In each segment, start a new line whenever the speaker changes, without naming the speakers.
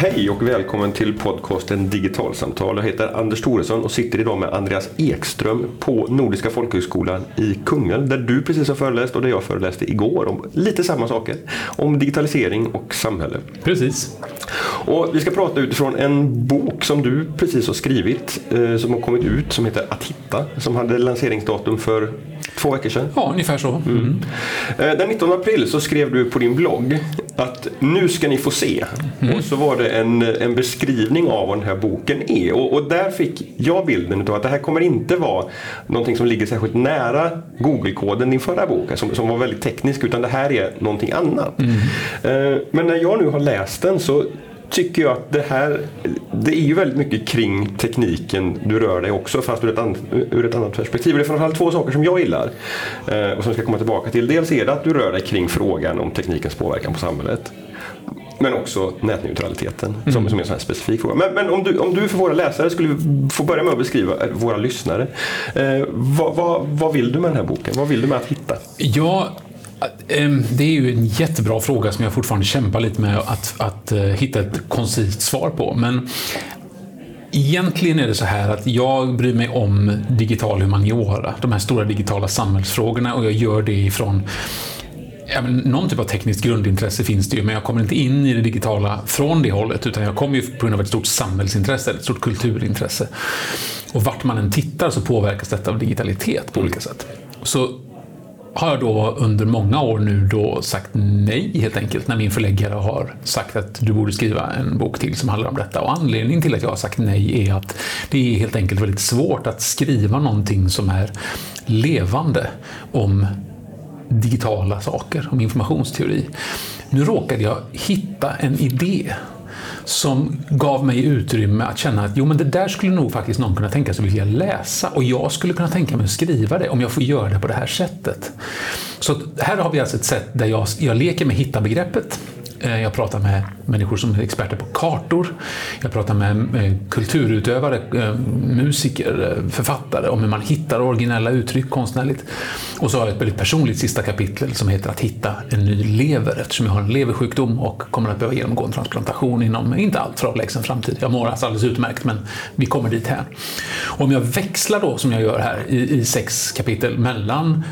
Hej och välkommen till podcasten Digitalsamtal. Jag heter Anders Thoresson och sitter idag med Andreas Ekström på Nordiska folkhögskolan i Kungälv där du precis har föreläst och där jag föreläste igår om lite samma saker. Om digitalisering och samhälle.
Precis.
Och vi ska prata utifrån en bok som du precis har skrivit eh, som har kommit ut som heter Att hitta som hade lanseringsdatum för två veckor sedan.
Ja, ungefär så. Mm.
Eh, Den 19 april så skrev du på din blogg att nu ska ni få se. Och så var det en, en beskrivning av vad den här boken är. Och, och där fick jag bilden av att det här kommer inte vara någonting som ligger särskilt nära Google-koden, din förra bok, som, som var väldigt teknisk, utan det här är någonting annat. Eh, Men när jag nu har läst den så tycker jag att det här, det är ju väldigt mycket kring tekniken du rör dig också fast ur ett, an, ur ett annat perspektiv. Det är framförallt två saker som jag gillar eh, och som jag ska komma tillbaka till. Dels är det att du rör dig kring frågan om teknikens påverkan på samhället. Men också nätneutraliteten som, som är en sån här specifik fråga. Men, men om, du, om du för våra läsare skulle få börja med att beskriva, eh, våra lyssnare. Eh, vad, vad, vad vill du med den här boken? Vad vill du med att hitta?
Ja, Ehm, det är ju en jättebra fråga som jag fortfarande kämpar lite med att, att eh, hitta ett koncist svar på. Men egentligen är det så här att jag bryr mig om digital humaniora, de här stora digitala samhällsfrågorna och jag gör det ifrån Ja, men någon typ av tekniskt grundintresse finns det ju, men jag kommer inte in i det digitala från det hållet, utan jag kommer ju på grund av ett stort samhällsintresse, ett stort kulturintresse. Och vart man än tittar så påverkas detta av digitalitet på olika sätt. Så har jag då under många år nu då sagt nej helt enkelt när min förläggare har sagt att du borde skriva en bok till som handlar om detta. Och anledningen till att jag har sagt nej är att det är helt enkelt väldigt svårt att skriva någonting som är levande om digitala saker, om informationsteori. Nu råkade jag hitta en idé som gav mig utrymme att känna att jo, men det där skulle nog faktiskt någon kunna tänka sig vilja läsa och jag skulle kunna tänka mig att skriva det om jag får göra det på det här sättet. Så här har vi alltså ett sätt där jag, jag leker med hitta-begreppet. Eh, jag pratar med människor som är experter på kartor. Jag pratar med eh, kulturutövare, eh, musiker, författare om hur man hittar originella uttryck konstnärligt. Och så har jag ett väldigt personligt sista kapitel som heter Att hitta en ny lever eftersom jag har en leversjukdom och kommer att behöva genomgå en transplantation inom inte alltför avlägsen framtid. Jag mår alltså alldeles utmärkt men vi kommer dit här. Och om jag växlar då som jag gör här i, i sex kapitel mellan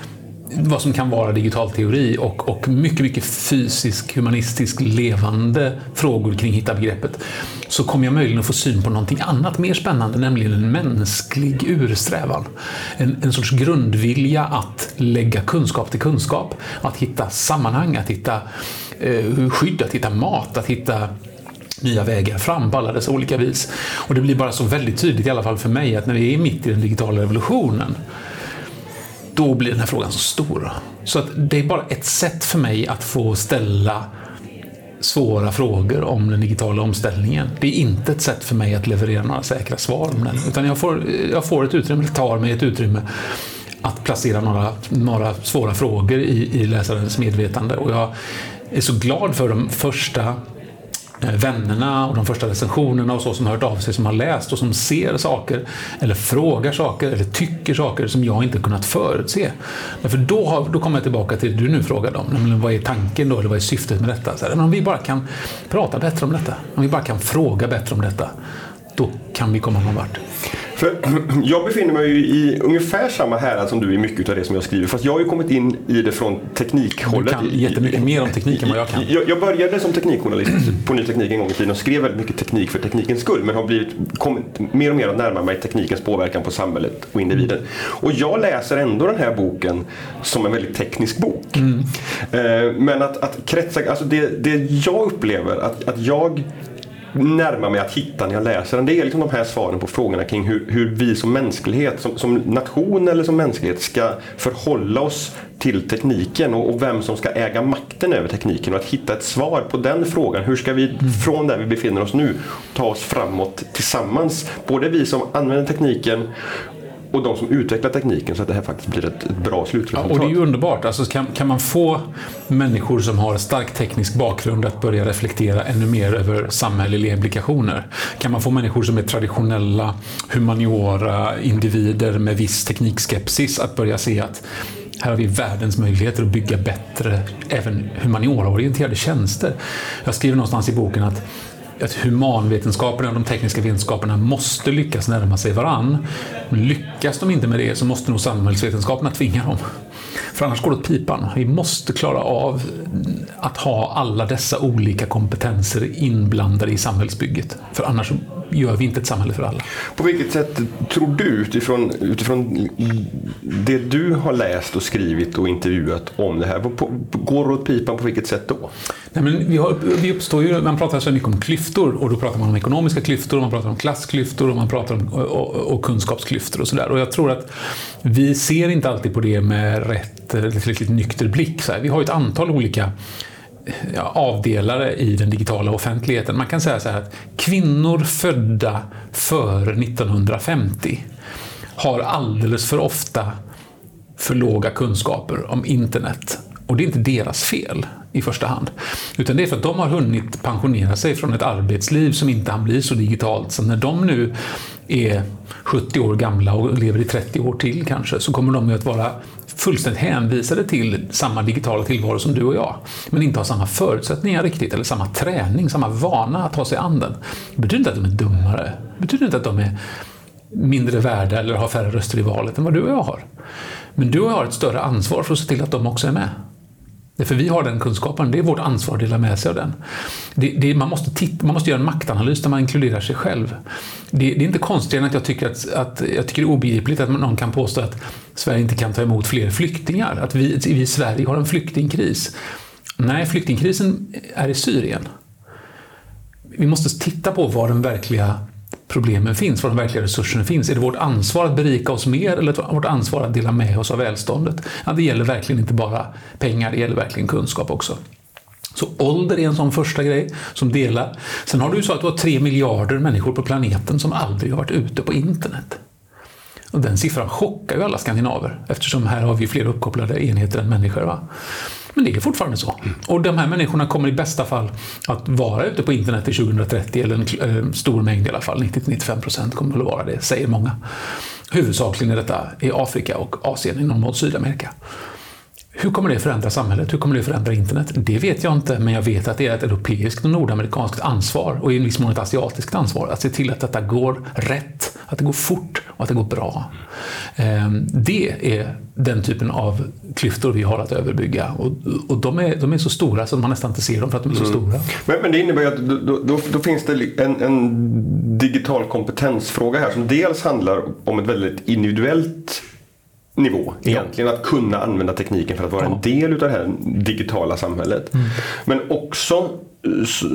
vad som kan vara digital teori och, och mycket, mycket fysisk, humanistisk, levande frågor kring hitta-begreppet så kommer jag möjligen att få syn på någonting annat mer spännande, nämligen en mänsklig ursträvan. En, en sorts grundvilja att lägga kunskap till kunskap, att hitta sammanhang, att hitta eh, skydd, att hitta mat, att hitta nya vägar fram på alla dessa olika vis. Och det blir bara så väldigt tydligt, i alla fall för mig, att när vi är mitt i den digitala revolutionen då blir den här frågan så stor. Så att det är bara ett sätt för mig att få ställa svåra frågor om den digitala omställningen. Det är inte ett sätt för mig att leverera några säkra svar om den, utan jag får, jag får ett utrymme, eller tar mig ett utrymme att placera några, några svåra frågor i, i läsarens medvetande. Och jag är så glad för de första vännerna och de första recensionerna och så som har hört av sig, som har läst och som ser saker eller frågar saker eller tycker saker som jag inte kunnat förutse. Därför då, har, då kommer jag tillbaka till det du nu frågade om, nämligen vad är tanken då, eller vad är syftet med detta? Så här, men om vi bara kan prata bättre om detta, om vi bara kan fråga bättre om detta, då kan vi komma någon vart.
För jag befinner mig ju i ungefär samma härad som du i mycket av det som jag skriver. Fast jag har ju kommit in i det från
Du
teknikhållet.
kan jättemycket mer om teknik än vad jag kan.
Jag, jag började som teknikjournalist på Ny Teknik en gång i tiden och skrev väldigt mycket teknik för teknikens skull. Men har blivit, kommit mer och mer att närma mig teknikens påverkan på samhället och individen. Och jag läser ändå den här boken som en väldigt teknisk bok. Eh, Men att, att kretsa, alltså det, det jag upplever att, att jag närmar mig att hitta när jag läser den. Det är liksom de här svaren på frågorna kring hur, hur vi som mänsklighet, som, som nation eller som mänsklighet ska förhålla oss till tekniken och, och vem som ska äga makten över tekniken och att hitta ett svar på den frågan. Hur ska vi från där vi befinner oss nu ta oss framåt tillsammans? Både vi som använder tekniken och de som utvecklar tekniken så att det här faktiskt blir ett, ett bra
Ja,
slutresultat.
och det är ju underbart. Alltså, kan, kan man få människor som har stark teknisk bakgrund att börja reflektera ännu mer över samhälleliga implikationer? Kan man få människor som är traditionella humaniora individer med viss teknikskepsis att börja se att här har vi världens möjligheter att bygga bättre, även humaniora-orienterade tjänster. Jag skriver någonstans i boken att att humanvetenskaperna och de tekniska vetenskaperna måste lyckas närma sig varann. Men lyckas de inte med det så måste nog samhällsvetenskaperna tvinga dem. För annars går det åt pipan. Vi måste klara av att ha alla dessa olika kompetenser inblandade i samhällsbygget. För annars gör vi inte ett samhälle för alla.
På vilket sätt tror du utifrån, utifrån det du har läst och skrivit och intervjuat om det här, går det åt pipan på vilket sätt då?
Nej, men vi, har, vi uppstår ju, man pratar så mycket om klyftor och då pratar man om ekonomiska klyftor, man pratar om klassklyftor och man pratar om och, och, och kunskapsklyftor och sådär. Och jag tror att vi ser inte alltid på det med rätt, tillräckligt nykter blick. Så här. Vi har ett antal olika ja, avdelare i den digitala offentligheten. Man kan säga så här att kvinnor födda före 1950 har alldeles för ofta för låga kunskaper om internet. Och det är inte deras fel i första hand. Utan det är för att de har hunnit pensionera sig från ett arbetsliv som inte hann bli så digitalt. Så när de nu är 70 år gamla och lever i 30 år till kanske, så kommer de ju att vara fullständigt hänvisade till samma digitala tillvaro som du och jag, men inte har samma förutsättningar riktigt, eller samma träning, samma vana att ta sig an den. Det betyder inte att de är dummare, det betyder inte att de är mindre värda eller har färre röster i valet än vad du och jag har. Men du och jag har ett större ansvar för att se till att de också är med. För vi har den kunskapen, det är vårt ansvar att dela med sig av den. Det, det, man, måste titta, man måste göra en maktanalys där man inkluderar sig själv. Det, det är inte konstigt att jag tycker att, att jag tycker det är obegripligt att någon kan påstå att Sverige inte kan ta emot fler flyktingar, att vi, vi i Sverige har en flyktingkris. Nej, flyktingkrisen är i Syrien. Vi måste titta på vad den verkliga problemen finns, var de verkliga resurserna finns. Är det vårt ansvar att berika oss mer eller vårt ansvar att dela med oss av välståndet? Ja, det gäller verkligen inte bara pengar, det gäller verkligen kunskap också. Så ålder är en sån första grej som delar. Sen har du ju så att du har tre miljarder människor på planeten som aldrig har varit ute på internet. Och den siffran chockar ju alla skandinaver eftersom här har vi fler uppkopplade enheter än människor. Va? Men det är fortfarande så. Och de här människorna kommer i bästa fall att vara ute på internet till 2030, eller en eh, stor mängd i alla fall, 90-95 procent kommer att vara det, säger många. Huvudsakligen är detta i Afrika och Asien, i någon mån Sydamerika. Hur kommer det förändra samhället? Hur kommer det förändra internet? Det vet jag inte, men jag vet att det är ett europeiskt och nordamerikanskt ansvar och i viss mån ett asiatiskt ansvar att se till att detta går rätt, att det går fort och att det går bra. Ehm, det är den typen av klyftor vi har att överbygga och, och de, är, de är så stora så man nästan inte ser dem för att de är så mm. stora.
Men, men, det innebär ju att då, då, då finns det en, en digital kompetensfråga här som dels handlar om ett väldigt individuellt nivå egentligen. Att kunna använda tekniken för att vara ja. en del av det här digitala samhället. Mm. Men också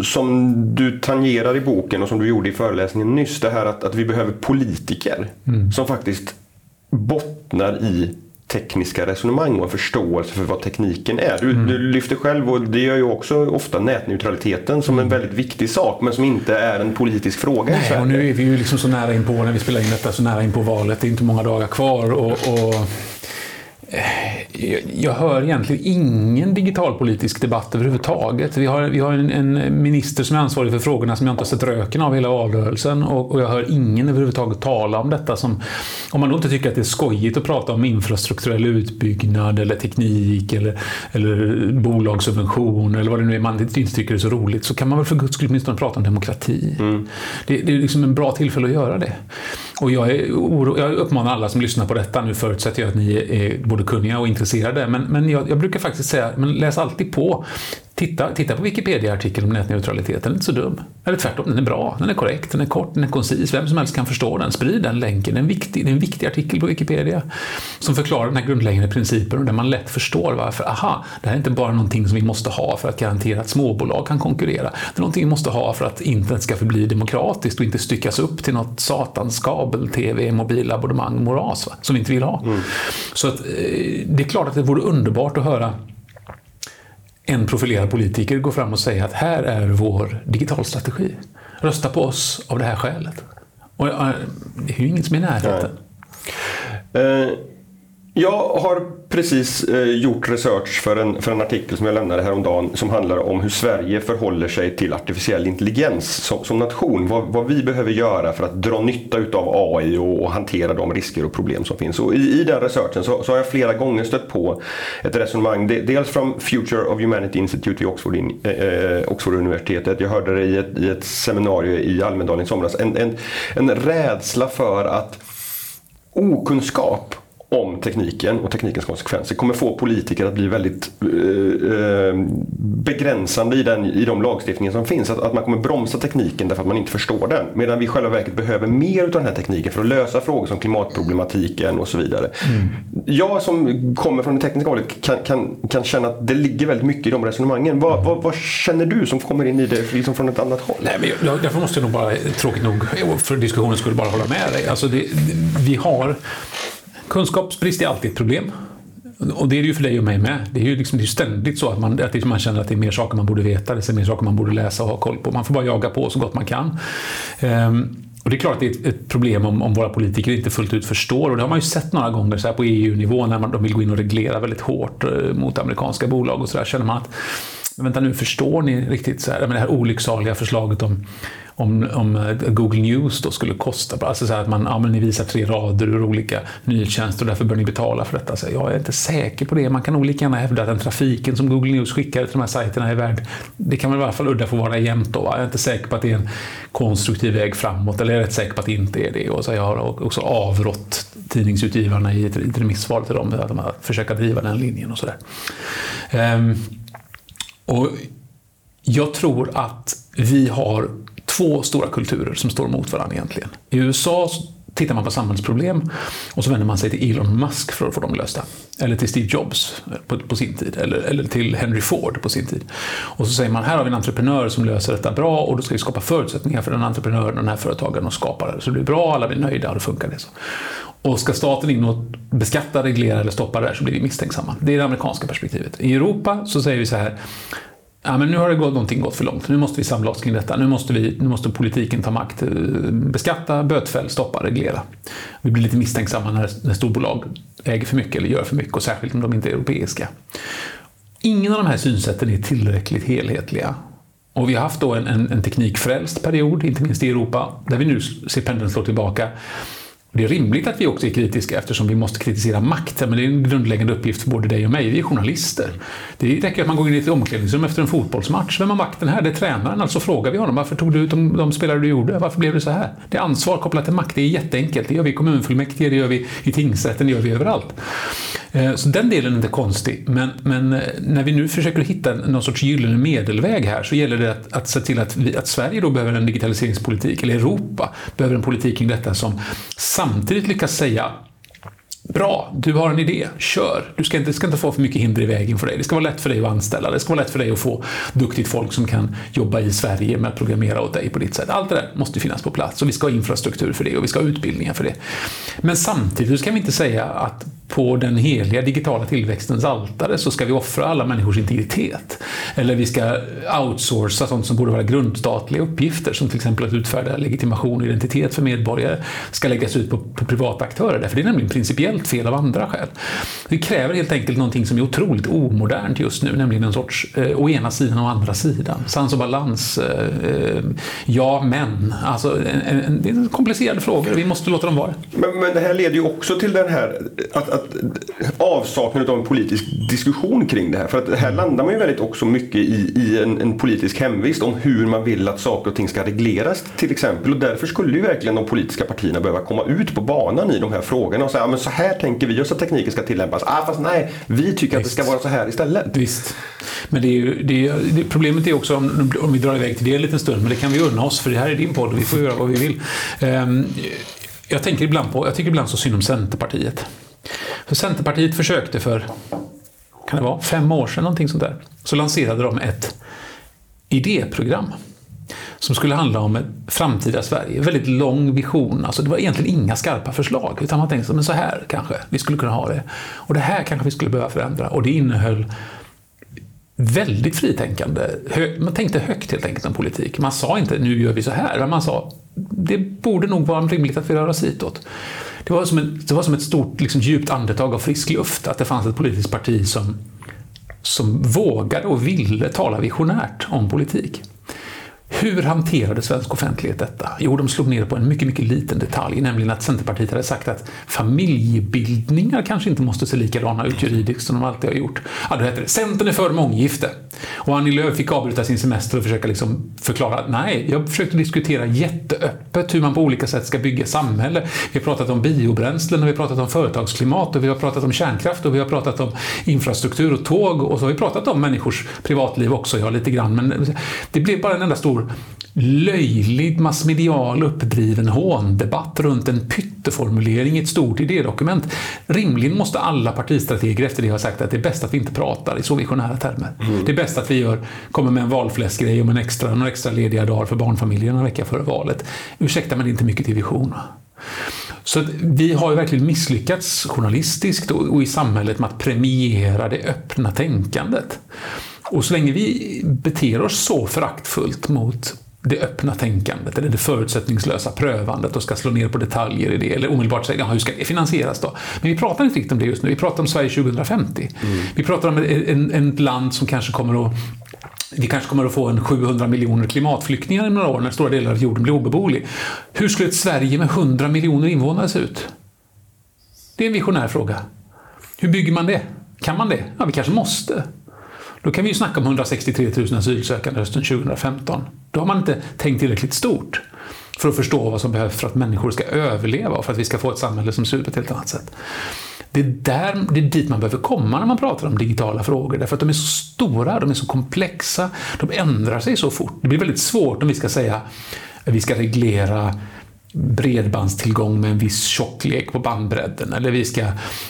som du tangerar i boken och som du gjorde i föreläsningen nyss. Det här att, att vi behöver politiker mm. som faktiskt bottnar i tekniska resonemang och en förståelse för vad tekniken är. Du, mm. du, lyfter själv, och det gör ju också ofta nätneutraliteten som en väldigt viktig sak men som inte är en politisk fråga
Nej, och nu är vi ju liksom så nära in på, när vi spelar in detta, så nära in på valet. Det är inte många dagar kvar. och, och jag hör egentligen ingen digitalpolitisk debatt överhuvudtaget. Vi har, vi har en, en, minister som är ansvarig för frågorna som jag inte har sett röken av hela valrörelsen och, och, jag hör ingen överhuvudtaget tala om detta. Som, om man då inte tycker att det är skojigt att prata om infrastrukturell utbyggnad eller teknik eller, eller bolagssubvention eller vad det nu är man inte tycker är så roligt så kan man väl för guds skull åtminstone prata om demokrati. Mm. Det, det, är liksom en bra tillfälle att göra det. Och jag, är oro, jag uppmanar alla som lyssnar på detta, nu förutsätter jag att ni är både kunniga och intresserade, men, men jag, jag brukar faktiskt säga, men läs alltid på. Titta, titta på Wikipedia-artikeln om nätneutralitet, den är inte så dum. Eller tvärtom, den är bra, den är korrekt, den är kort, den är koncis, vem som helst kan förstå den. Sprid den länken, det är en viktig, det är en viktig artikel på Wikipedia som förklarar den här grundläggande principen och där man lätt förstår varför, aha, det här är inte bara någonting som vi måste ha för att garantera att småbolag kan konkurrera. Det är någonting vi måste ha för att internet ska förbli demokratiskt och inte styckas upp till något satans kabel-tv, mobilabonnemang, moras va? som vi inte vill ha. Mm. Så att, eh, det är klart att det vore underbart att höra en profilerad politiker gå fram och säga att här är vår digitalstrategi. Rösta på oss av det här skälet. Och eh, det är ju ingen som är i närheten. Nej.
Eh, jag har precis eh, gjort research för en, för en artikel som jag lämnade häromdagen som handlar om hur Sverige förhåller sig till artificiell intelligens som, som nation. Vad, vad, vi behöver göra för att dra nytta utav AI och, och hantera de risker och problem som finns. Och i, I den researchen så, så, har jag flera gånger stött på ett resonemang, dels från Future of Humanity Institute vid Oxford, in, eh, eh, Oxford universitetet. Jag hörde det i ett, i ett seminarium i Almedalen i somras. En, en, en rädsla för att okunskap om tekniken och teknikens konsekvenser kommer få politiker att bli väldigt eh, begränsande i, den, i de lagstiftningar som finns. Att, att, man kommer bromsa tekniken därför att man inte förstår den. Medan vi i själva verket behöver mer av den här tekniken för att lösa frågor som klimatproblematiken och så vidare. Mm. Jag som kommer från det tekniska hållet kan, kan, kan känna att det ligger väldigt mycket i de resonemangen. Vad, vad, vad känner du som kommer in i det liksom från ett annat håll?
Nej, men jag, därför måste jag nog bara, tråkigt nog, för diskussionen skulle bara hålla med dig. Alltså det, vi har Kunskapsbrist är alltid ett problem. Och det är det ju för dig och mig med. Det är ju liksom, det är ständigt så att man, att man känner att det är mer saker man borde veta, det är mer saker man borde läsa och ha koll på. Man får bara jaga på så gott man kan. Um, och det är klart att det är ett, problem om, om, våra politiker inte fullt ut förstår. Och det har man ju sett några gånger så här på EU-nivå när man, de vill gå in och reglera väldigt hårt eh, mot amerikanska bolag och så där känner man att vänta nu, förstår ni riktigt så här, det här olycksaliga förslaget om om, om eh, Google News då skulle kosta, alltså så att man, ja, men ni visar tre rader ur olika nyhetstjänster och därför bör ni betala för detta. Så jag är inte säker på det. Man kan nog lika gärna hävda att den trafiken som Google News skickar till de här sajterna är värd, det kan väl i alla fall udda få vara jämnt då. Va? Jag är inte säker på att det är en konstruktiv väg framåt, eller jag är rätt säker på att det inte är det. Och så jag har också avrått tidningsutgivarna i ett, ett remissvar till dem att de försöka driva den linjen och sådär. Um, ehm, och jag tror att vi har två stora kulturer som står mot varandra egentligen. I USA tittar man på samhällsproblem och så vänder man sig till Elon Musk för att få dem lösta. Eller till Steve Jobs på, på, sin tid, eller, eller till Henry Ford på sin tid. Och så säger man, här har vi en entreprenör som löser detta bra och då ska vi skapa förutsättningar för den entreprenören, den här företagaren att skapa det. Så det blir bra, alla blir nöjda och det funkar. Det så. Och ska staten in och beskatta, reglera eller stoppa det där så blir vi misstänksamma. Det är det amerikanska perspektivet. I Europa så säger vi så här, ja, men nu har det gått, någonting gått för långt. Nu måste vi samla oss kring detta. Nu måste, vi, nu måste politiken ta makt. Eh, beskatta, bötfäll, stoppa, reglera. Vi blir lite misstänksamma när, när storbolag äger för mycket eller gör för mycket och särskilt om de inte är europeiska. Ingen av de här synsätten är tillräckligt helhetliga. Och vi har haft då en, en, en teknikfrälst period, inte minst i Europa, där vi nu ser pendeln slå tillbaka. Det är rimligt att vi också är kritiska eftersom vi måste kritisera makten, men det är en grundläggande uppgift för både dig och mig. Vi är journalister. Det räcker att man går in i ett omklädningsrum efter en fotbollsmatch. Vem har makten här? Det är tränaren. Alltså frågar vi honom varför tog du ut de, de spelare du gjorde? Varför blev det så här? Det är ansvar kopplat till makt. Det är jätteenkelt. Det gör vi i kommunfullmäktige, det gör vi i tingsrätten, det gör vi överallt. Eh, så den delen är inte konstig. Men, men eh, när vi nu försöker hitta någon sorts gyllene medelväg här så gäller det att, att se till att, vi, att Sverige då behöver en digitaliseringspolitik, eller Europa behöver en politik kring detta som samtidigt lyckas säga Bra, du har en idé, kör. Du ska inte, det ska inte få för mycket hinder i vägen för dig. Det ska vara lätt för dig att anställa. Det ska vara lätt för dig att få duktigt folk som kan jobba i Sverige med att programmera åt dig på ditt sätt. Allt det där måste finnas på plats och vi ska ha infrastruktur för det och vi ska ha utbildningar för det. Men samtidigt kan vi inte säga att på den heliga digitala tillväxtens altare så ska vi offra alla människors integritet. Eller vi ska outsourca sånt som borde vara grundstatliga uppgifter, som till exempel att utfärda legitimation och identitet för medborgare, ska läggas ut på, på privata aktörer. Därför det är nämligen principiellt fel av andra skäl. Det kräver helt enkelt någonting som är otroligt omodernt just nu, nämligen en sorts eh, å ena sidan och å andra sidan. Sans och balans. Eh, eh ja, men. Alltså, en, en, det är komplicerade frågor. Vi måste låta dem vara.
Men, men det här leder ju också till den här att, att avsaknaden av en politisk diskussion kring det här. För att här landar man ju väldigt också mycket i, i en, en, politisk hemvist om hur man vill att saker och ting ska regleras till exempel. Och därför skulle ju verkligen de politiska partierna behöva komma ut på banan i de här frågorna och säga men så här tänker vi oss att tekniken ska tillämpas. Ah, fast nej, vi tycker Visst. att det ska vara så här istället.
Visst. Men det är ju, det är, det, problemet är också om, om vi drar iväg till det en liten stund, men det kan vi unna oss för det här är din podd och vi får göra vad vi vill. Um, jag tänker ibland på, jag tycker ibland så synd om Centerpartiet. För Centerpartiet försökte för, kan det vara, fem år sedan någonting sånt där, så lanserade de ett idéprogram som skulle handla om ett framtida Sverige. Väldigt lång vision. Alltså det var egentligen inga skarpa förslag, utan man tänkte men så här kanske vi skulle kunna ha det. Och det här kanske vi skulle behöva förändra. Och det innehöll väldigt fritänkande. Man tänkte högt helt enkelt om politik. Man sa inte nu gör vi så här, men man sa det borde nog vara rimligt att vi rör oss hitåt. det, var som ett, det var som ett stort, liksom, djupt andetag av frisk luft. Att det fanns ett politiskt parti som, som vågade och ville tala visionärt om politik. Hur hanterade svensk offentlighet detta? Jo, de slog ner på en mycket, mycket liten detalj, nämligen att Centerpartiet hade sagt att familjebildningar kanske inte måste se likadana ut juridiskt som de alltid har gjort. Ja, då hette det Centern är för månggifte. Och Annie Lööf fick avbryta sin semester och försöka liksom förklara att nej, jag försökte diskutera jätteöppet hur man på olika sätt ska bygga samhälle. Vi har pratat om biobränslen och vi har pratat om företagsklimat och vi har pratat om kärnkraft och vi har pratat om infrastruktur och tåg och så har vi pratat om människors privatliv också, ja, lite grann. Men det blev bara en enda stor löjlig massmedial uppdriven håndebatt runt en pytteformulering i ett stort idédokument. Rimligen måste alla partistrateger efter det ha sagt att det är bäst att vi inte pratar i så visionära termer. Mm. Det är bäst att vi gör, kommer med en valfläskgrej om en extra, några extra lediga dagar för barnfamiljerna en vecka före valet. Ursäkta men det är inte mycket till vision. Så vi har ju verkligen misslyckats journalistiskt och i samhället med att premiera det öppna tänkandet. Och så länge vi beter oss så föraktfullt mot det öppna tänkandet eller det förutsättningslösa prövandet och ska slå ner på detaljer i det eller omedelbart säga hur ska det finansieras då? Men vi pratar inte riktigt om det just nu. Vi pratar om Sverige 2050. Mm. Vi pratar om ett land som kanske kommer att vi kanske kommer att få en 700 miljoner klimatflyktingar i några år när stora delar av jorden blir obeboelig. Hur skulle ett Sverige med 100 miljoner invånare se ut? Det är en visionär fråga. Hur bygger man det? Kan man det? Ja, vi kanske måste. Då kan vi ju snacka om 163 000 asylsökande hösten 2015. Då har man inte tänkt tillräckligt stort för att förstå vad som behövs för att människor ska överleva och för att vi ska få ett samhälle som ser ut på ett helt annat sätt. Det är, där, det är dit man behöver komma när man pratar om digitala frågor, därför att de är så stora, de är så komplexa, de ändrar sig så fort. Det blir väldigt svårt om vi ska säga att vi ska reglera bredbandstillgång med en viss tjocklek på bandbredden eller vi ska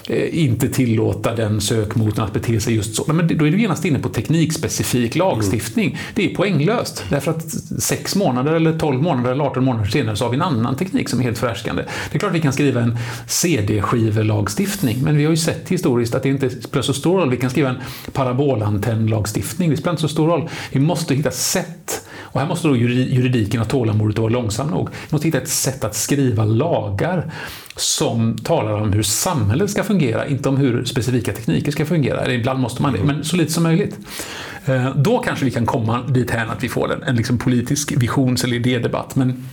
eh, inte tillåta den sökmotorn att bete sig just så. Men då är du genast inne på teknikspecifik lagstiftning. Mm. Det är poänglöst därför att sex månader eller 12 månader eller 18 månader senare så har vi en annan teknik som är helt förhärskande. Det är klart vi kan skriva en CD-skivelagstiftning men vi har ju sett historiskt att det inte spelar så stor roll. Vi kan skriva en parabolantennlagstiftning. Det spelar inte så stor roll. Vi måste hitta sätt och här måste då juridiken ha tålamodet vara långsam nog. Vi måste hitta ett sätt att skriva lagar som talar om hur samhället ska fungera, inte om hur specifika tekniker ska fungera. Eller ibland måste man det, men så lite som möjligt. Eh, då kanske vi kan komma dit här att vi får en, en liksom politisk visions eller idédebatt. Men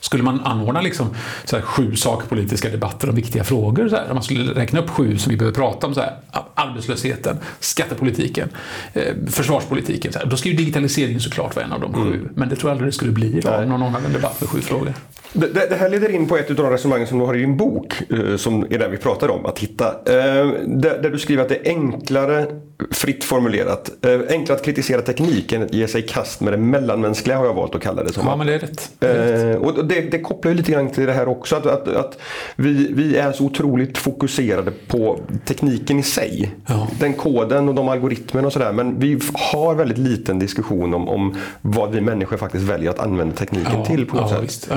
skulle man anordna liksom så här, sju sakpolitiska debatter om viktiga frågor, så här, man skulle räkna upp sju som vi behöver prata om, så här, arbetslösheten, skattepolitiken, eh, försvarspolitiken, så här, då ska ju digitaliseringen såklart vara en av de sju. Mm. Men det tror jag aldrig det skulle bli om någon en debatt med sju frågor.
Det, det, här leder in på ett av de resonemang som du har i din bok, eh, som är den vi pratar om, att hitta. Eh, där, där, du skriver att det är enklare, fritt formulerat, eh, enklare att kritisera tekniken ge sig i kast med det mellanmänskliga har jag valt att kalla det som.
Ja, men det är rätt. Det är rätt.
och det, det, kopplar ju lite grann till det här också, att, att, att vi, vi är så otroligt fokuserade på tekniken i sig. Ja. Den koden och de algoritmerna och sådär, men vi har väldigt liten diskussion om, om vad vi människor faktiskt väljer att använda tekniken ja, till på något ja, sätt.
Visst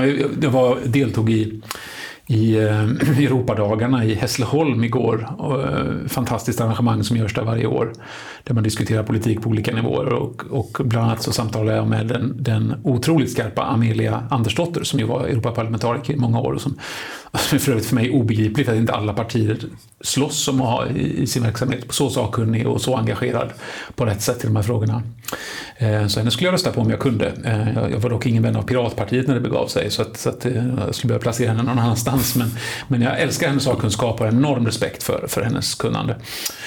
jag var, deltog i i eh, Europadagarna i Hässleholm igår. Eh, fantastiskt arrangemang som görs där varje år. Där man diskuterar politik på olika nivåer. Och, och bland annat så samtalade jag med den, den otroligt skarpa Amelia Andersdotter som ju var Europaparlamentariker i många år. Och som, som är för övrigt för mig obegripligt att inte alla partier slåss om att ha i, sin verksamhet så sakkunnig och så engagerad på rätt sätt i de här frågorna. Eh, så henne skulle jag rösta på om jag kunde. Eh, jag var dock ingen vän av Piratpartiet när det begav sig så att, så att eh, jag skulle behöva placera henne någon annanstans. Men, men jag älskar hennes sakkunskap och har enorm respekt för, för hennes kunnande.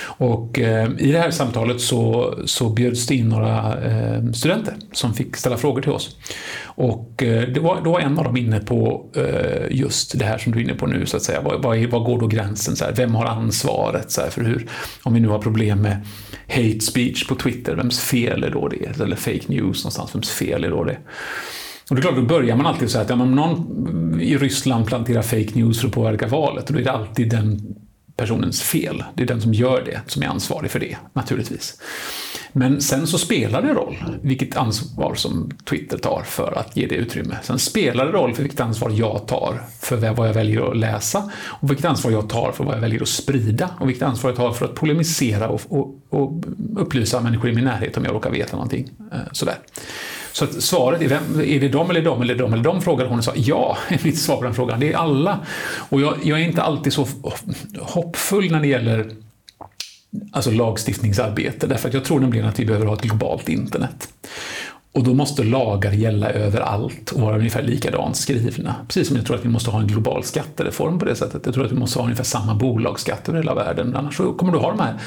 Och i det här samtalet så, så bjöds det in några studenter som fick ställa frågor till oss. Och det var, då var en av dem inne på just det här som du är inne på nu, så att säga. Vad, vad, vad går då gränsen? Så här, vem har ansvaret så här, för hur, om vi nu har problem med hate speech på Twitter, vems fel är då det? Eller fake news någonstans, vems fel är då det? Och det är klart, då börjar man alltid så att om någon i Ryssland planterar fake news för att påverka valet, då är det alltid den personens fel. Det är den som gör det som är ansvarig för det, naturligtvis. Men sen så spelar det roll vilket ansvar som Twitter tar för att ge det utrymme. Sen spelar det roll för vilket ansvar jag tar för vad jag väljer att läsa och vilket ansvar jag tar för vad jag väljer att sprida och vilket ansvar jag tar för att polemisera och, och, och upplysa människor i min närhet om jag råkar veta någonting. Eh, sådär. Så att svaret är, vem, är det de eller de eller de eller de? Frågade hon och sa ja, är mitt svar på den frågan. Det är alla. Och jag, jag är inte alltid så hoppfull när det gäller alltså lagstiftningsarbete, därför att jag tror nämligen att vi behöver ha ett globalt internet. Och då måste lagar gälla överallt och vara ungefär likadant skrivna. Precis som jag tror att vi måste ha en global skattereform på det sättet. Jag tror att vi måste ha ungefär samma bolagsskatt över hela världen. Annars kommer du ha de här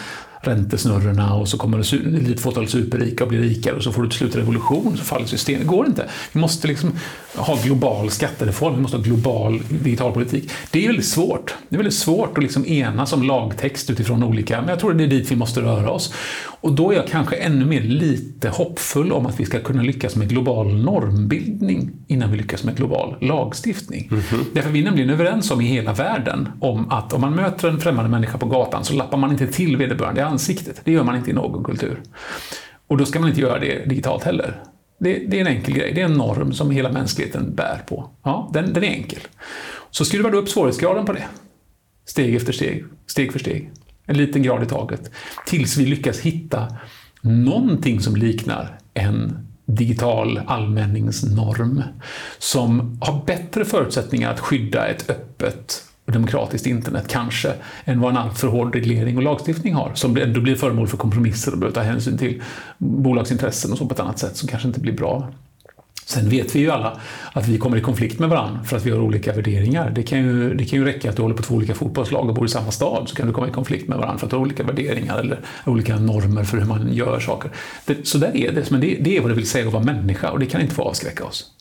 räntesnurrorna och så kommer det ett fåtal superrika och blir rikare och så får du till slut revolution så faller systemet. Det går inte. Vi måste liksom ha global skattereform, vi måste ha global digital politik. Det är väldigt svårt. Det är väldigt svårt att liksom enas om lagtext utifrån olika, men jag tror det är dit vi måste röra oss. Och då är jag kanske ännu mer lite hoppfull om att vi ska kunna lyckas med global normbildning innan vi lyckas med global lagstiftning. Mm -hmm. Därför vi är nämligen överens om i hela världen om att om man möter en främmande människa på gatan så lappar man inte till vederbörande ansiktet. Det gör man inte i någon kultur. Och då ska man inte göra det digitalt heller. Det, det, är en enkel grej. Det är en norm som hela mänskligheten bär på. Ja, den, den är enkel. Så skruvar du upp svårighetsgraden på det. Steg efter steg, steg för steg. En liten grad i taget. Tills vi lyckas hitta någonting som liknar en digital allmänningsnorm som har bättre förutsättningar att skydda ett öppet och demokratiskt internet kanske, än vad en alltför hård reglering och lagstiftning har, som ändå blir föremål för kompromisser och behöver ta hänsyn till bolagsintressen och så på ett annat sätt som kanske inte blir bra. Sen vet vi ju alla att vi kommer i konflikt med varandra för att vi har olika värderingar. Det kan ju, det kan ju räcka att du håller på två olika fotbollslag och bor i samma stad så kan du komma i konflikt med varandra för att du har olika värderingar eller olika normer för hur man gör saker. Det, så där är det, men det, det är vad det vill säga att vara människa och det kan inte få avskräcka oss.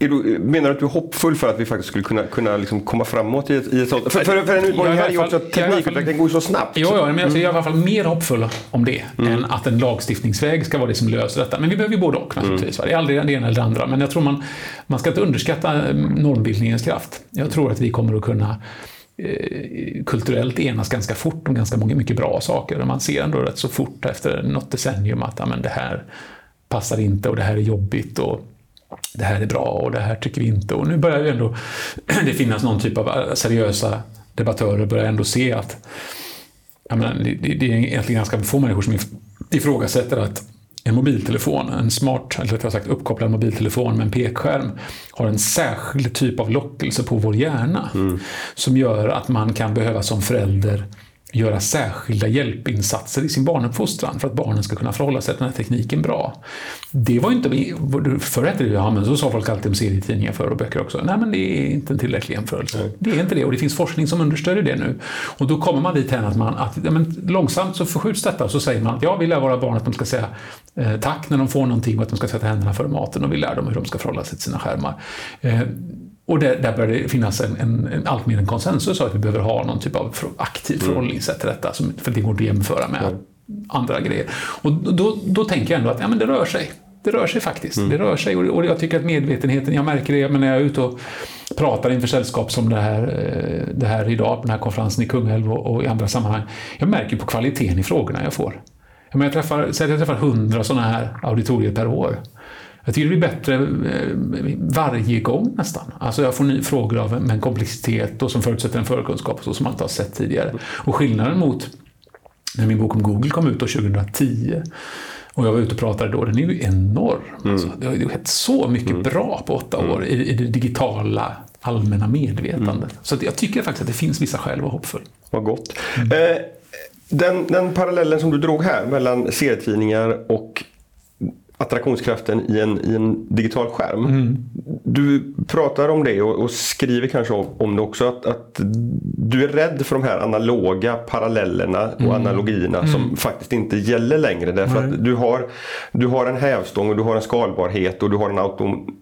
Du, menar du att du är hoppfull för att vi faktiskt skulle kunna, kunna liksom komma framåt i ett, i ett sånt? För, för, för en utmaning här är ju också att teknikutvecklingen går så snabbt.
Ja, ja men jag är i alla fall mer hoppfull om det mm. än att en lagstiftningsväg ska vara det som löser detta. Men vi behöver ju både och naturligtvis. Mm. Det är aldrig det ena eller det andra. Men jag tror man, man ska inte underskatta eh, normbildningens kraft. Jag tror att vi kommer att kunna eh, kulturellt enas ganska fort om ganska många, mycket bra saker. Man ser ändå rätt så fort efter något decennium att amen, det här passar inte och det här är jobbigt. Och, det här är bra och det här tycker vi inte. Och nu börjar ju ändå det finnas någon typ av seriösa debattörer börjar ändå se att menar, det, det, är egentligen ganska få människor som ifrågasätter att en mobiltelefon, en smart, eller rättare sagt uppkopplad mobiltelefon med en pekskärm, har en särskild typ av lockelse på vår hjärna. Mm. Som gör att man kan behöva som förälder göra särskilda hjälpinsatser i sin barnuppfostran för att barnen ska kunna förhålla sig till den här tekniken bra. Det var inte, förr hette det ja men så sa folk alltid om serietidningar förr och böcker också. Nej men det är inte en tillräcklig jämförelse. Nej. Det är inte det och det finns forskning som understödjer det nu. Och då kommer man dit att man, att ja, men långsamt så förskjuts detta och så säger man att ja, vi lär våra barn att de ska säga eh, tack när de får någonting och att de ska sätta händerna före maten och vi lär dem hur de ska förhålla sig till sina skärmar. Eh, och där, där börjar det finnas en, en, en, allt mer en konsensus att vi behöver ha någon typ av aktivt mm. förhållningssätt till detta, som, för det går att jämföra med mm. andra grejer. Och då, då tänker jag ändå att ja, men det rör sig. Det rör sig faktiskt. Mm. Det rör sig och jag tycker att medvetenheten, jag märker det när jag är ute och pratar inför sällskap som det här, eh, det här idag, på den här konferensen i Kungälv och, och i andra sammanhang. Jag märker på kvaliteten i frågorna jag får. Jag, träffar, säg att jag träffar hundra sådana här auditorier per år. Jag tycker det blir bättre eh, varje gång nästan. Alltså jag får frågor av en komplexitet och som förutsätter en förkunskap så som man inte har sett tidigare. Och skillnaden mot när min bok om Google kom ut 2010 och jag var ute och pratade då, den är ju enorm. Mm. Alltså, det har ju skett så mycket mm. bra på åtta år i, i det digitala allmänna medvetandet. Mm. Så jag tycker faktiskt att det finns vissa skäl att vara hoppfull.
Vad gott. Mm. Eh, den, den parallellen som du drog här mellan serietidningar och attraktionskraften i en, i en digital skärm. Mm. Du pratar om det och, och skriver kanske om, om det också. Att, att, du är rädd för de här analoga parallellerna och mm. analogierna mm. som faktiskt inte gäller längre. Därför att du har, du har en hävstång och du har en skalbarhet och du har en autom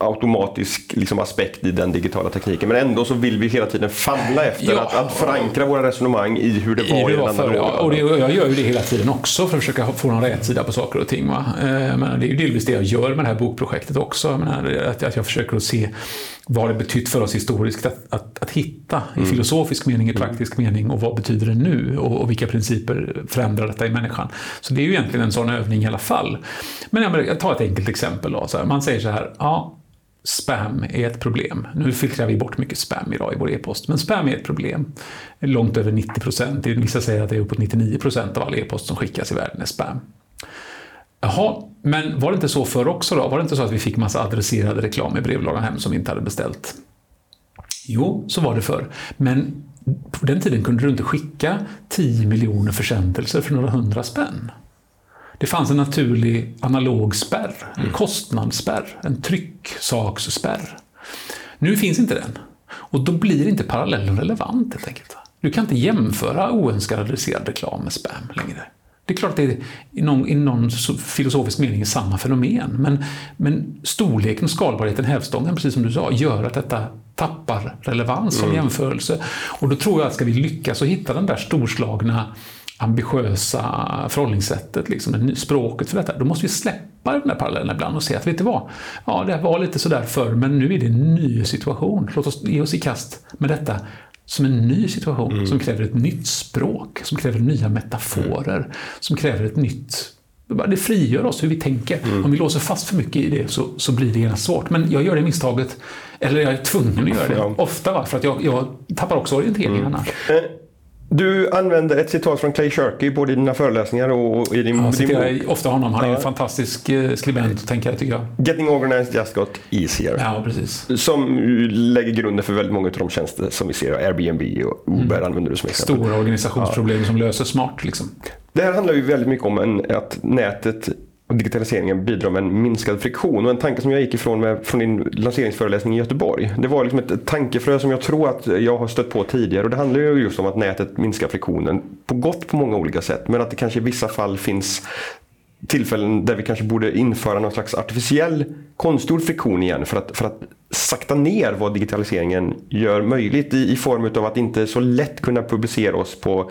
automatisk liksom, aspekt i den digitala tekniken. Men ändå så vill vi hela tiden famla efter ja, att, att förankra våra resonemang i hur det var i, den analoga.
Ja, och det, jag gör ju det hela tiden också för att försöka få någon rätt sida på saker och ting. Va? Eh, men det är ju delvis det jag gör med det här bokprojektet också. Jag menar, att, att jag försöker att se vad det betytt för oss historiskt att, att, att hitta i mm. filosofisk mening, i mm. praktisk mening och vad betyder det nu och, och, vilka principer förändrar detta i människan. Så det är ju egentligen en sån övning i alla fall. Men jag, jag tar ett enkelt exempel. Då, så här, man säger så här, ja, spam är ett problem. Nu filtrerar vi bort mycket spam idag i vår e-post, men spam är ett problem. Långt över 90 procent. Vissa säger att det är uppåt 99 procent av all e-post som skickas i världen är spam. Jaha, men var det inte så förr också då? Var det inte så att vi fick massa adresserad reklam i brevlådan hem som vi inte hade beställt? Jo, så var det förr. Men på den tiden kunde du inte skicka 10 miljoner försändelser för några hundra spänn. Det fanns en naturlig analog spärr, en mm. kostnadsspärr, en trycksaksspärr. Nu finns inte den. Och då blir inte parallellen relevant helt enkelt. Du kan inte jämföra oönskad adresserad reklam med spam längre. Det är klart att det är i någon, i någon filosofisk mening samma fenomen, men, men storleken och skalbarheten, hävstången, precis som du sa, gör att detta tappar relevans som mm. jämförelse. Och då tror jag att ska vi lyckas att hitta den där storslagna ambitiösa förhållningssättet, liksom, språket för detta, då måste vi släppa den där parallellen ibland och säga att, vet du vad? Ja, det var lite sådär förr, men nu är det en ny situation. Låt oss ge oss i kast med detta som en ny situation mm. som kräver ett nytt språk, som kräver nya metaforer, mm. som kräver ett nytt det frigör oss hur vi tänker. Mm. Om vi låser fast för mycket i det så, så blir det genast svårt. Men jag gör det misstaget, eller jag är tvungen att göra det. Ofta, va? för att jag, jag tappar också orienteringen mm. annars.
Du använder ett citat från Clay Shirky både i dina föreläsningar och i din,
ja,
din
bok. Jag ofta honom. Han är ja. en fantastisk eh, skribent och tänkare tycker jag.
Getting organized just got easier.
Ja, precis.
Som lägger grunden för väldigt många av de tjänster som vi ser. Airbnb och Uber mm. använder du som exempel.
Stora organisationsproblem ja. som löser smart. Liksom.
Det här handlar ju väldigt mycket om en, att nätet digitaliseringen bidrar med en minskad friktion. Och en tanke som jag gick ifrån med, från din lanseringsföreläsning i Göteborg. Det var liksom ett tankefrö som jag tror att jag har stött på tidigare. Och det handlar ju just om att nätet minskar friktionen. På gott på många olika sätt. Men att det kanske i vissa fall finns tillfällen där vi kanske borde införa någon slags artificiell konstgjord friktion igen för att, för att sakta ner vad digitaliseringen gör möjligt i, i form av att inte så lätt kunna publicera oss på,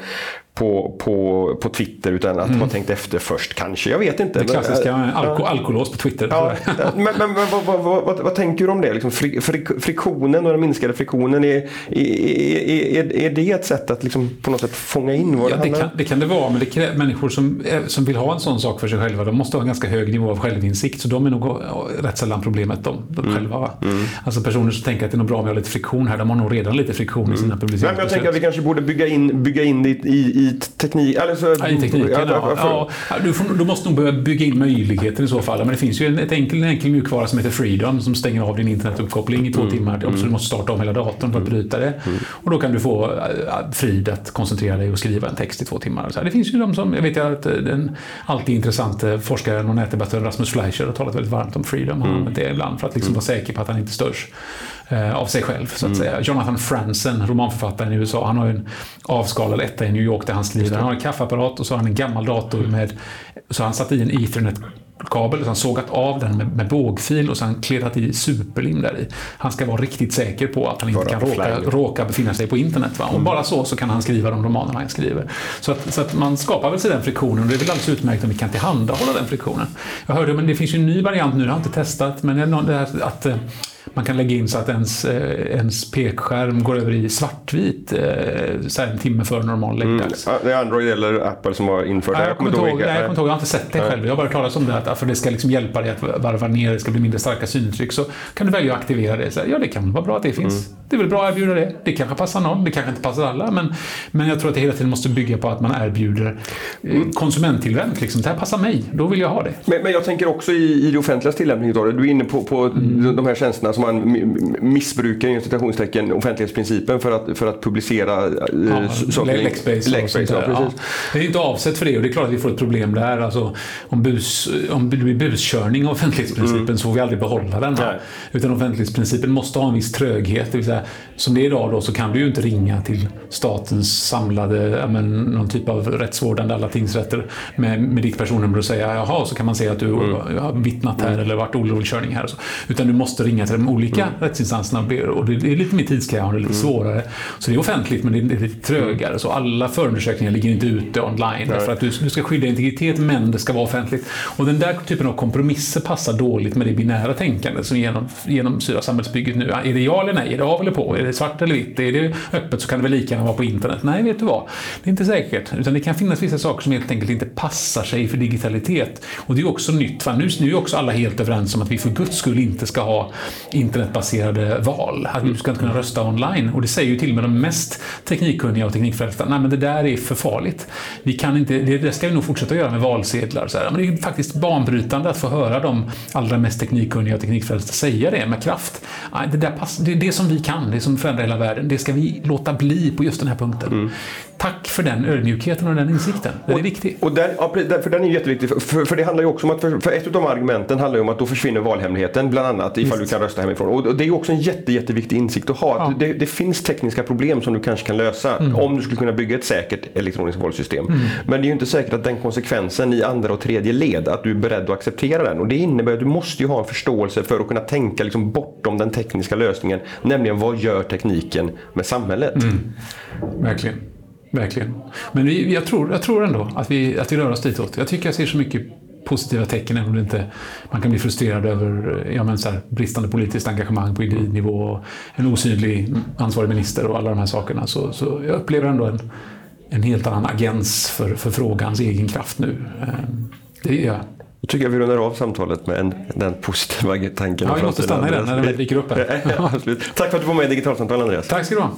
på, på, på Twitter utan att mm. ha tänkt efter först kanske. Jag vet inte.
Det klassiska äh, alko, alkolås på Twitter.
Ja, men, men, men vad, vad, vad, vad, tänker du om det? Liksom fri, fri, friktionen och den minskade friktionen. Är, är, är, är det ett sätt att liksom på något sätt fånga in vad
ja,
det handlar
om? Det kan det vara, men det kräver, människor som, som vill ha en sån sak för sig själva, de måste ha en ganska hög nivå av självinsikt. Så de är nog rätt sällan problemet de, de mm. själva. Va? Mm. Alltså personer som tänker att det är nog bra om jag har lite friktion här, de har nog redan lite friktion mm. i sina publiceringar.
Men jag tänker att vi kanske borde bygga in, bygga in det i, i teknik. Alltså,
ja, i tekniken, ja. ja, ja du, får, du, måste nog börja bygga in möjligheter i så fall. Men det finns ju en, ett enkel, en enkel mjukvara som heter Freedom som stänger av din internetuppkoppling i två mm. timmar. Mm. Så du måste starta om hela datorn för att mm. bryta det. Mm. Och då kan du få äh, frid att koncentrera dig och skriva en text i två timmar. Så det finns ju de som, jag vet att den alltid intressanta forskaren och nätdebattören Rasmus Fleischer har talat väldigt varmt om Freedom. Han har använt det ibland för att liksom vara säker på att han inte störs eh, av sig själv. så att mm. säga. Jonathan Franzen, romanförfattaren i USA, han har en avskalad etta i New York där han skriver. Han har en kaffeapparat och så har han en gammal dator med... Så han satt i en ethernet kabel, så han sågat av den med, med bågfil och sen kledat i superlim där i. Han ska vara riktigt säker på att han inte kan råka, råka befinna sig på internet. Va? Och mm. bara så, så kan han skriva de romanerna han skriver. Så att, så att man skapar väl sig den friktionen och det är väl alldeles utmärkt om vi kan tillhandahålla den friktionen. Jag hörde, men det finns ju en ny variant nu, det har jag inte testat, men det här att eh, man kan lägga in så att ens, eh, ens pekskärm går över i svartvit eh, så en timme före normal läggdags.
Mm. Det är Android eller Apple som har infört det?
Jag, jag kommer inte ihåg, jag, jag har inte sett det själv. Jag har bara talat om det, att för det ska liksom hjälpa dig att varva ner, det ska bli mindre starka syntryck. Så kan du välja att aktivera det. Så, ja, det kan vara bra att det finns. Mm. Det är väl bra att erbjuda det. Det kanske passar någon, det kanske inte passar alla. Men, men jag tror att det hela tiden måste bygga på att man erbjuder eh, mm. konsumenttillvänt. Liksom. Det här passar mig, då vill jag ha det.
Men, men jag tänker också i, i det offentliga tillämpningen av det. Du är inne på, på mm. de här tjänsterna som man missbrukar inom citationstecken offentlighetsprincipen för att, för att publicera eh, ja,
saker. Lexbase. Lexbase ja, ja. Det är inte avsett för det och det är klart att vi får ett problem där. Alltså, om, bus, om det blir buskörning av offentlighetsprincipen mm. så får vi aldrig behålla den. Utan offentlighetsprincipen måste ha en viss tröghet. Det vill säga, som det är idag då, så kan du ju inte ringa till statens samlade, men, någon typ av rättsvårdande alla tingsrätter med, med ditt personnummer och säga jaha, så kan man säga att du mm. har vittnat här mm. eller varit olovlig körning här. Utan du måste ringa till de olika mm. rättsinstanserna och det är lite mer tidskrävande, lite mm. svårare. Så det är offentligt men det är lite trögare. Så alla förundersökningar ligger inte ute online. Därför att du, du ska skydda integritet men det ska vara offentligt. Och den där typen av kompromisser passar dåligt med det binära tänkandet som genom, genomsyrar samhällsbygget nu. Är det ja eller nej? Är det av eller på? Är det svart eller vitt? Är det öppet så kan det väl lika gärna vara på internet? Nej, vet du vad? Det är inte säkert. Utan det kan finnas vissa saker som helt enkelt inte passar sig för digitalitet. Och det är också nytt. För nu, nu är också alla helt överens om att vi för guds skull inte ska ha internetbaserade val. Att du ska inte kunna rösta online. Och det säger ju till och med de mest teknikkunniga och teknikfrälsta. Nej, men det där är för farligt. Vi kan inte, det, ska vi nog fortsätta göra med valsedlar. Så här. Men det är faktiskt banbrytande att få höra de allra mest teknikkunniga och teknikfrälsta säga det med kraft. Nej, det, där pass, det är det som vi kan, det som förändrar hela världen. Det ska vi låta bli på just den här punkten. Mm. Tack för den ödmjukheten och den insikten. Den
och,
är viktig.
Och den, ja, för den är jätteviktig. För, för det handlar ju också om att, för, för ett av argumenten handlar ju om att då försvinner valhemligheten bland annat ifall Just. du kan rösta hemifrån. Och det är också en jätte, jätteviktig insikt att ha. Ja. Det, det, finns tekniska problem som du kanske kan lösa mm. om du skulle kunna bygga ett säkert elektroniskt valsystem. Mm. Men det är ju inte säkert att den konsekvensen i andra och tredje led, att du är beredd att acceptera den. Och det innebär att du måste ju ha en förståelse för att kunna tänka liksom bortom den tekniska lösningen. Nämligen vad gör tekniken med samhället? Mm.
Verkligen. Verkligen. Men vi, jag, tror, jag tror ändå att vi, att vi rör oss ditåt. Jag tycker jag ser så mycket positiva tecken, även om det inte, man kan bli frustrerad över ja, men så här, bristande politiskt engagemang på individnivå, en osynlig ansvarig minister och alla de här sakerna. Så, så jag upplever ändå en, en helt annan agens för, för frågans egen kraft nu. Ehm, det gör jag.
Då tycker jag vi rundar av samtalet med en, den positiva tanken.
Ja, vi måste stanna i den när den dyker upp här.
Tack för att du var med i Digitalsamtal Andreas.
Tack ska du ha.